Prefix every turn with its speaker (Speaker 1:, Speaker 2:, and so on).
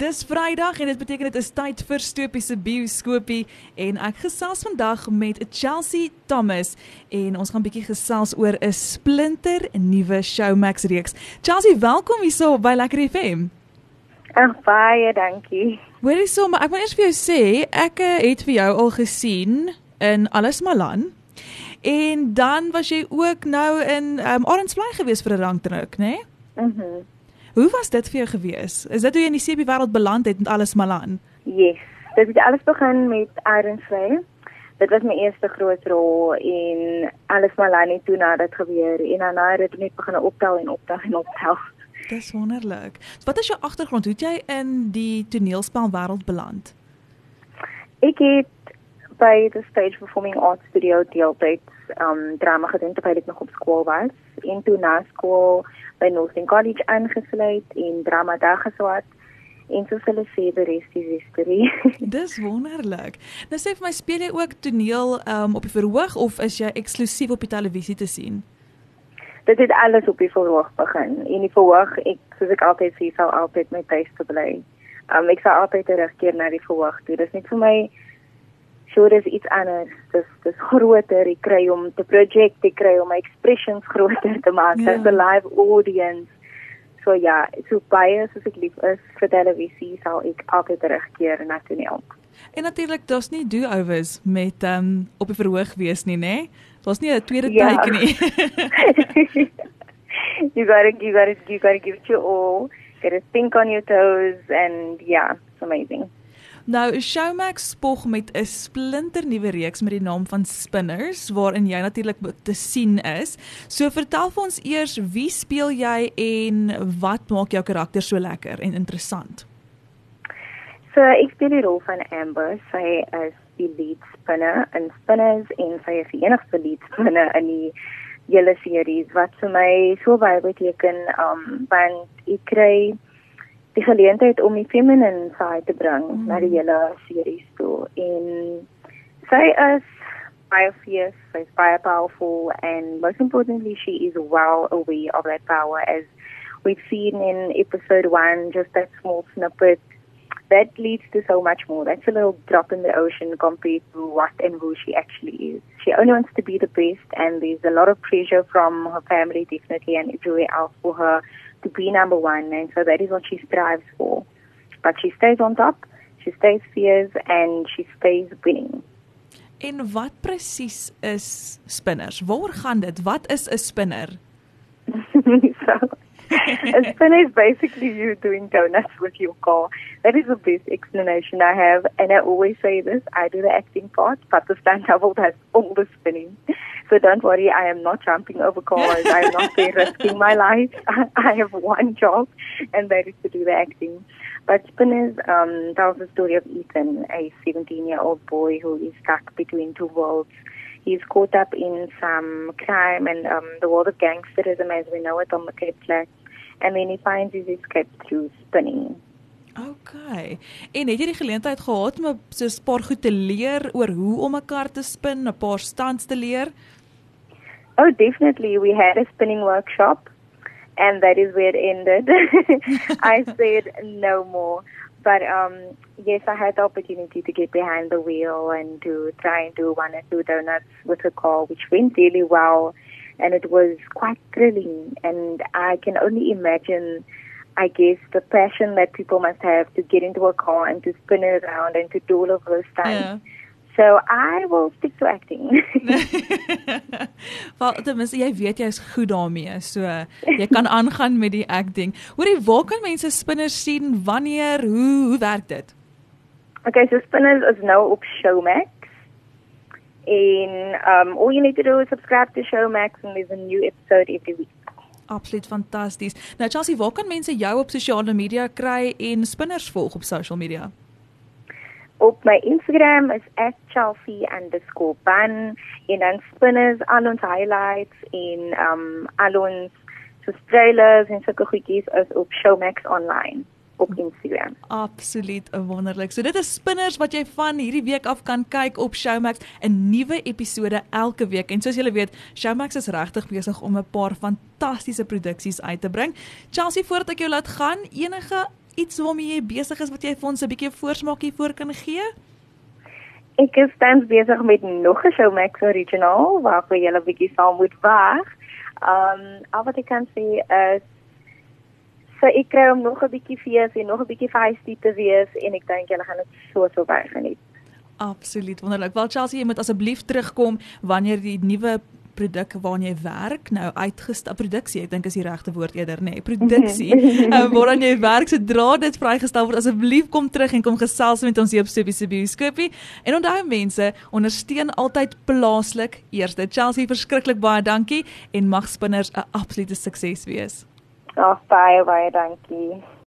Speaker 1: Dis Vrydag en dit beteken dit is tyd vir Stoopie se bioskopie en ek gesels vandag met Chelsea Thomas en ons gaan bietjie gesels oor 'n splinter nuwe Showmax reeks. Chelsea, welkom hierso by Lekker FM.
Speaker 2: Ag baie dankie.
Speaker 1: Hoorie so, maar ek wil eers vir jou sê, ek eh, het vir jou al gesien in Alles Malan. En dan was jy ook nou in um, Oranjevlei gewees vir 'n rangdruk, né? Nee?
Speaker 2: Mhm. Mm
Speaker 1: Hoe was dit vir jou gewees? Is dit hoe jy in die CB wêreld beland het met alles malan?
Speaker 2: Yes. Dit het alles begin met Iron Flame. Dit was my eerste groot rol en alles malan het toe na dit gebeur en dan het dit net begin optel en optel en optel.
Speaker 1: Dis wonderlik. Wat is jou agtergrond? Hoe het jy in die toneelspel wêreld beland?
Speaker 2: Ek het by die Stage Performing Arts Studio deeltyds um drama gedoen terwyl ek nog op skool was. En toe na skool by Northern College aangesluit en drama daar geswat. En soos hulle sê, die res is history.
Speaker 1: Dis wonderlik. Nou sê vir my, speel jy ook toneel um op die verhoog of is jy eksklusief op die televisie te sien?
Speaker 2: Dit het alles op die verhoog begin. En die verhoog, ek soos ek altyd sê, sou altyd my tuiste bly. Um ek sou altyd terugkeer na die verhoog toe. Dit is net vir my so dis iets anders. Dis dis groter. Ek kry om te project, ek kry om my expressions groter te maak. Ja. Dis 'n live audience. So ja, so baie soos ek lief is vir televisie, sal ek altyd terugkeer na toneel.
Speaker 1: En natuurlik, daar's nie do-overs met ehm um, op die verhoog wees nie, né? Daar's nie 'n tweede ja. tyd nie.
Speaker 2: you got to you got to you got to give it your all. Get to think on your toes and yeah, it's amazing.
Speaker 1: Nou Showmax spog met 'n splinter nuwe reeks met die naam van Spinners waarin jy natuurlik te sien is. So vertel vir ons eers wie speel jy en wat maak jou karakter so lekker en interessant?
Speaker 2: So ek speel die rol van Amber. Sy is die lead spinner in Spinners en sy is die enigste lead spinner in die hele series wat vir my so baie beteken um want ek kry die geleentheid om die feminine side te bring mm. na die hele series toe en sy is baie fierce, she's baie powerful and most importantly she is well aware of that power as we've seen in episode 1 just that small snippet that leads to so much more. That's a little drop in the ocean compared to what and who she actually is. She only wants to be the best, and there's a lot of pressure from her family, definitely, and everywhere else for her to be number one, and so that is what she strives for. But she stays on top, she stays fierce, and she stays winning.
Speaker 1: En wat presies is spinners? Waar gaan dit? Wat is 'n spinner?
Speaker 2: so, a spinner is basically you doing donuts with your car. That is the best explanation I have, and I always say this: I do the acting part, but the stunt double does all the spinning. So don't worry, I am not jumping over cars. I am not there risking my life. I have one job, and that is to do the acting. But Spinners um, tells the story of Ethan, a 17-year-old boy who is stuck between two worlds. He's caught up in some crime and um, the world of gangsterism as we know it on the Cape Flat. And then he finds his escape through spinning.
Speaker 1: Okay. En het jy die geleentheid gehad om so 'n paar goed te leer oor hoe om 'n kar te spin, 'n paar stands te leer?
Speaker 2: Oh, definitely. We had a spinning workshop, and that is where it ended. I said no more. But um, yes, I had the opportunity to get behind the wheel and to try and do one or two donuts with a car, which went really well. And it was quite thrilling. And I can only imagine, I guess, the passion that people must have to get into a car and to spin it around and to do all of those things. Yeah. So I will stick to acting.
Speaker 1: Wel, ten minste jy weet jy's goed daarmee. So jy kan aangaan met die acting. Hoorie, waar kan mense spinners sien? Wanneer? Hoe hoe werk dit?
Speaker 2: Okay, so spinners is nou op Showmax. En um all you need to do is subscribe to Showmax and there's a new episode every week.
Speaker 1: Absoluut fantasties. Nou Chelsea, waar kan mense jou op sosiale media kry en spinners volg op social media?
Speaker 2: op my Instagram is @chelsea_ban en dan spinners al ons highlights en um al ons so trailers en sulke goedjies is op Showmax online op Instagram.
Speaker 1: Absoluut wonderlik. So dit is spinners wat jy van hierdie week af kan kyk op Showmax 'n nuwe episode elke week. En soos julle weet, Showmax is regtig besig om 'n paar fantastiese produksies uit te bring. Chelsea, voordat ek jou laat gaan, enige iets waarmee jy besig is wat jy vir ons 'n bietjie voorsmaakie voor kan gee?
Speaker 2: Ek is tans besig met nog 'n Showmax original waarvoor jy 'n bietjie sal moet wag. Um al wat ek kan sê is so ek kry om nog 'n bietjie fees en nog 'n bietjie feestie te wees en ek dink julle gaan dit so so baie geniet.
Speaker 1: Absoluut wonderlik. Wel Chelsea, jy moet asseblief terugkom wanneer die nuwe produk waarna jy werk nou uitgestap produksie ek dink is die regte woord eerder nê nee, produksie uh, waarna jy werk sodra dit vrygestel word asseblief kom terug en kom gesels met ons hier op Stubie se bioskopie en onthou mense ondersteun altyd plaaslik eerste Chelsea verskriklik baie dankie en mag spinners 'n absolute sukses wees
Speaker 2: Ag baie baie dankie